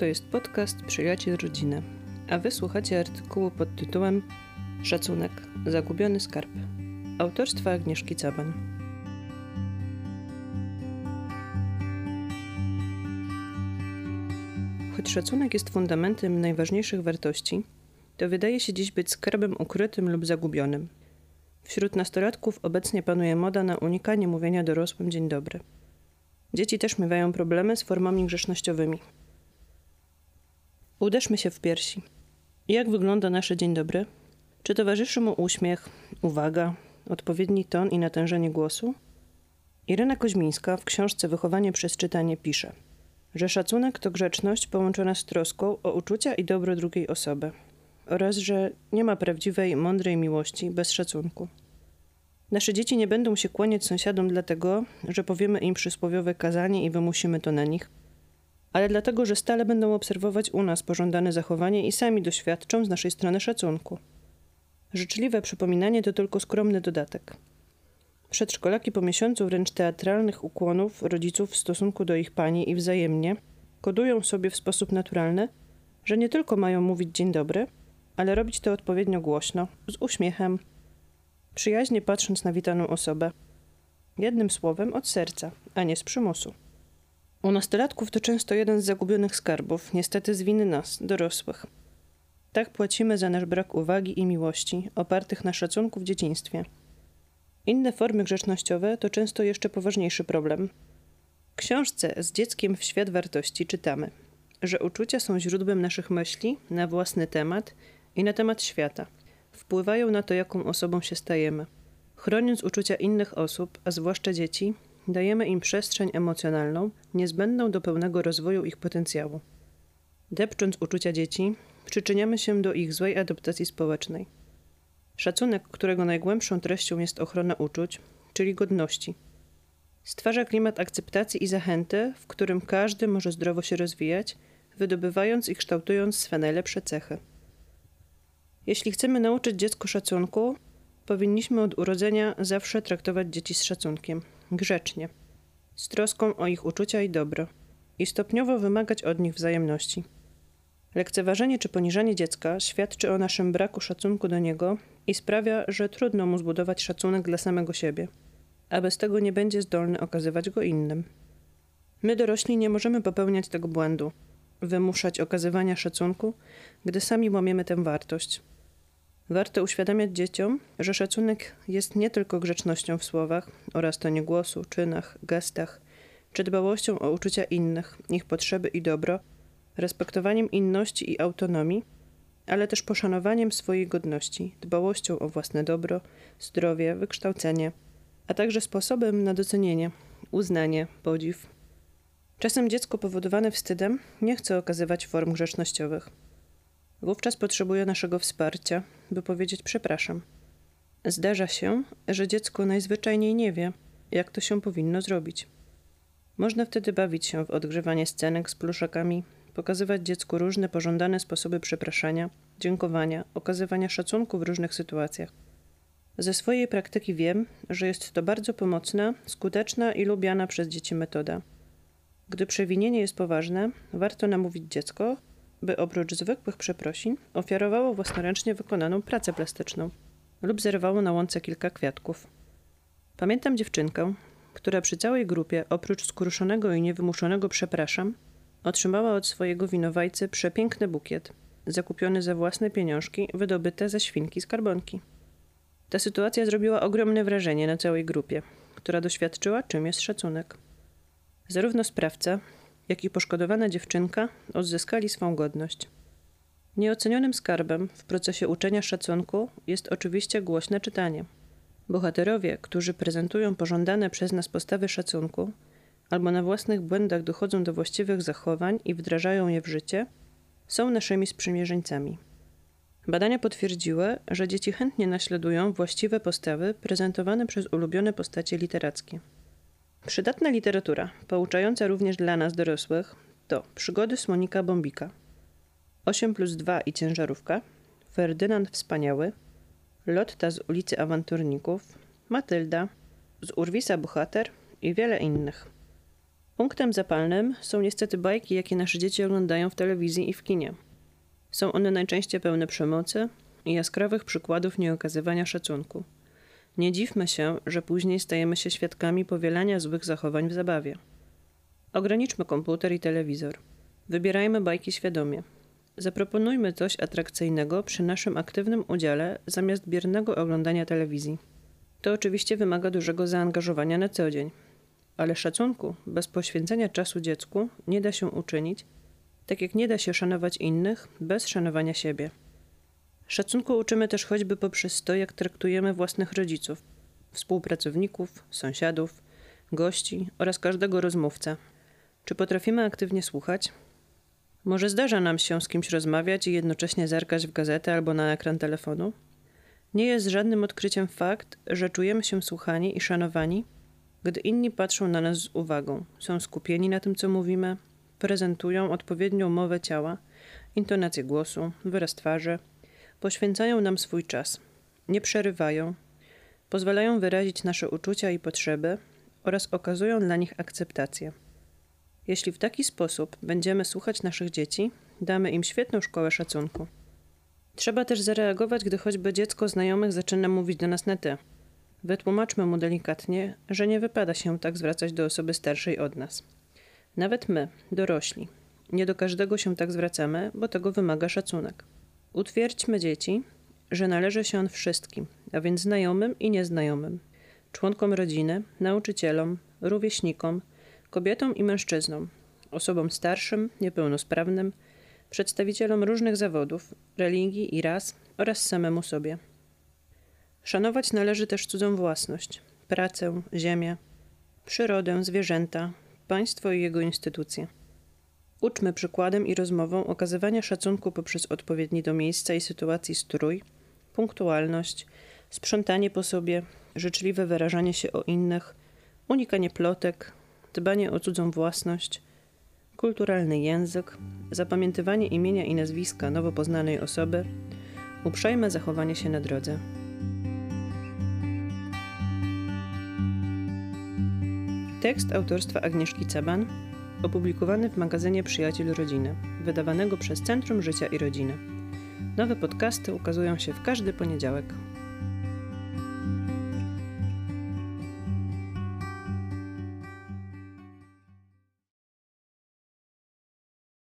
To jest podcast Przyjaciel Rodziny, a wysłuchacie artykułu pod tytułem Szacunek Zagubiony Skarb autorstwa Agnieszki Caban. Choć szacunek jest fundamentem najważniejszych wartości, to wydaje się dziś być skarbem ukrytym lub zagubionym. Wśród nastolatków obecnie panuje moda na unikanie mówienia dorosłym dzień dobry. Dzieci też miewają problemy z formami grzecznościowymi. Uderzmy się w piersi. Jak wygląda nasze dzień dobry? Czy towarzyszy mu uśmiech, uwaga, odpowiedni ton i natężenie głosu? Irena Koźmińska w książce Wychowanie przez czytanie pisze, że szacunek to grzeczność połączona z troską o uczucia i dobro drugiej osoby oraz że nie ma prawdziwej, mądrej miłości bez szacunku. Nasze dzieci nie będą się kłaniać sąsiadom dlatego, że powiemy im przysłowiowe kazanie i wymusimy to na nich, ale dlatego, że stale będą obserwować u nas pożądane zachowanie i sami doświadczą z naszej strony szacunku. Życzliwe przypominanie to tylko skromny dodatek. Przedszkolaki po miesiącu wręcz teatralnych ukłonów rodziców w stosunku do ich pani i wzajemnie kodują sobie w sposób naturalny, że nie tylko mają mówić dzień dobry, ale robić to odpowiednio głośno, z uśmiechem, przyjaźnie patrząc na witaną osobę. Jednym słowem od serca, a nie z przymusu. U nastolatków to często jeden z zagubionych skarbów, niestety z winy nas, dorosłych. Tak płacimy za nasz brak uwagi i miłości, opartych na szacunku w dzieciństwie. Inne formy grzecznościowe to często jeszcze poważniejszy problem. W książce Z dzieckiem w świat wartości czytamy, że uczucia są źródłem naszych myśli na własny temat i na temat świata. Wpływają na to, jaką osobą się stajemy. Chroniąc uczucia innych osób, a zwłaszcza dzieci, dajemy im przestrzeń emocjonalną niezbędną do pełnego rozwoju ich potencjału. Depcząc uczucia dzieci, przyczyniamy się do ich złej adaptacji społecznej. Szacunek, którego najgłębszą treścią jest ochrona uczuć, czyli godności. Stwarza klimat akceptacji i zachęty, w którym każdy może zdrowo się rozwijać, wydobywając i kształtując swe najlepsze cechy. Jeśli chcemy nauczyć dziecko szacunku, powinniśmy od urodzenia zawsze traktować dzieci z szacunkiem, grzecznie, z troską o ich uczucia i dobro i stopniowo wymagać od nich wzajemności. Lekceważenie czy poniżanie dziecka świadczy o naszym braku szacunku do niego i sprawia, że trudno mu zbudować szacunek dla samego siebie, a bez tego nie będzie zdolny okazywać go innym. My dorośli nie możemy popełniać tego błędu, wymuszać okazywania szacunku, gdy sami łamiemy tę wartość. Warto uświadamiać dzieciom, że szacunek jest nie tylko grzecznością w słowach oraz tonie głosu, czynach, gestach, czy dbałością o uczucia innych, ich potrzeby i dobro, respektowaniem inności i autonomii, ale też poszanowaniem swojej godności, dbałością o własne dobro, zdrowie, wykształcenie, a także sposobem na docenienie, uznanie, podziw. Czasem dziecko powodowane wstydem nie chce okazywać form grzecznościowych. Wówczas potrzebuje naszego wsparcia, by powiedzieć przepraszam. Zdarza się, że dziecko najzwyczajniej nie wie, jak to się powinno zrobić. Można wtedy bawić się w odgrywanie scenek z pluszakami, pokazywać dziecku różne pożądane sposoby przepraszania, dziękowania, okazywania szacunku w różnych sytuacjach. Ze swojej praktyki wiem, że jest to bardzo pomocna, skuteczna i lubiana przez dzieci metoda. Gdy przewinienie jest poważne, warto namówić dziecko, by oprócz zwykłych przeprosin ofiarowało własnoręcznie wykonaną pracę plastyczną lub zerwało na łące kilka kwiatków. Pamiętam dziewczynkę, która przy całej grupie, oprócz skruszonego i niewymuszonego przepraszam, otrzymała od swojego winowajcy przepiękny bukiet, zakupiony za własne pieniążki, wydobyte ze świnki skarbonki. Ta sytuacja zrobiła ogromne wrażenie na całej grupie, która doświadczyła, czym jest szacunek. Zarówno sprawca, jak i poszkodowana dziewczynka odzyskali swą godność. Nieocenionym skarbem w procesie uczenia szacunku jest oczywiście głośne czytanie. Bohaterowie, którzy prezentują pożądane przez nas postawy szacunku, albo na własnych błędach dochodzą do właściwych zachowań i wdrażają je w życie, są naszymi sprzymierzeńcami. Badania potwierdziły, że dzieci chętnie naśladują właściwe postawy prezentowane przez ulubione postacie literackie. Przydatna literatura, pouczająca również dla nas dorosłych, to Przygody Smonika Bombika, 8 plus 2 i Ciężarówka, Ferdynand Wspaniały, Lotta z ulicy Awanturników, Matylda, z Urwisa Bohater i wiele innych. Punktem zapalnym są niestety bajki, jakie nasze dzieci oglądają w telewizji i w kinie. Są one najczęściej pełne przemocy i jaskrawych przykładów nieokazywania szacunku. Nie dziwmy się, że później stajemy się świadkami powielania złych zachowań w zabawie. Ograniczmy komputer i telewizor. Wybierajmy bajki świadomie. Zaproponujmy coś atrakcyjnego przy naszym aktywnym udziale zamiast biernego oglądania telewizji. To oczywiście wymaga dużego zaangażowania na co dzień, ale szacunku bez poświęcenia czasu dziecku nie da się uczynić, tak jak nie da się szanować innych bez szanowania siebie. Szacunku uczymy też choćby poprzez to, jak traktujemy własnych rodziców, współpracowników, sąsiadów, gości oraz każdego rozmówcę. Czy potrafimy aktywnie słuchać? Może zdarza nam się z kimś rozmawiać i jednocześnie zerkać w gazetę albo na ekran telefonu? Nie jest żadnym odkryciem fakt, że czujemy się słuchani i szanowani, gdy inni patrzą na nas z uwagą, są skupieni na tym, co mówimy, prezentują odpowiednią mowę ciała, intonację głosu, wyraz twarzy, poświęcają nam swój czas, nie przerywają, pozwalają wyrazić nasze uczucia i potrzeby oraz okazują dla nich akceptację. Jeśli w taki sposób będziemy słuchać naszych dzieci, damy im świetną szkołę szacunku. Trzeba też zareagować, gdy choćby dziecko znajomych zaczyna mówić do nas na ty. Wytłumaczmy mu delikatnie, że nie wypada się tak zwracać do osoby starszej od nas. Nawet my, dorośli, nie do każdego się tak zwracamy, bo tego wymaga szacunek. Utwierdźmy dzieci, że należy się on wszystkim, a więc znajomym i nieznajomym, członkom rodziny, nauczycielom, rówieśnikom, kobietom i mężczyznom, osobom starszym, niepełnosprawnym, przedstawicielom różnych zawodów, religii i ras oraz samemu sobie. Szanować należy też cudzą własność, pracę, ziemię, przyrodę, zwierzęta, państwo i jego instytucje. Uczmy przykładem i rozmową okazywania szacunku poprzez odpowiedni do miejsca i sytuacji strój, punktualność, sprzątanie po sobie, życzliwe wyrażanie się o innych, unikanie plotek, dbanie o cudzą własność, kulturalny język, zapamiętywanie imienia i nazwiska nowo poznanej osoby, uprzejme zachowanie się na drodze. Tekst autorstwa Agnieszki Caban, opublikowany w magazynie Przyjaciel Rodziny, wydawanego przez Centrum Życia i Rodziny. Nowe podcasty ukazują się w każdy poniedziałek.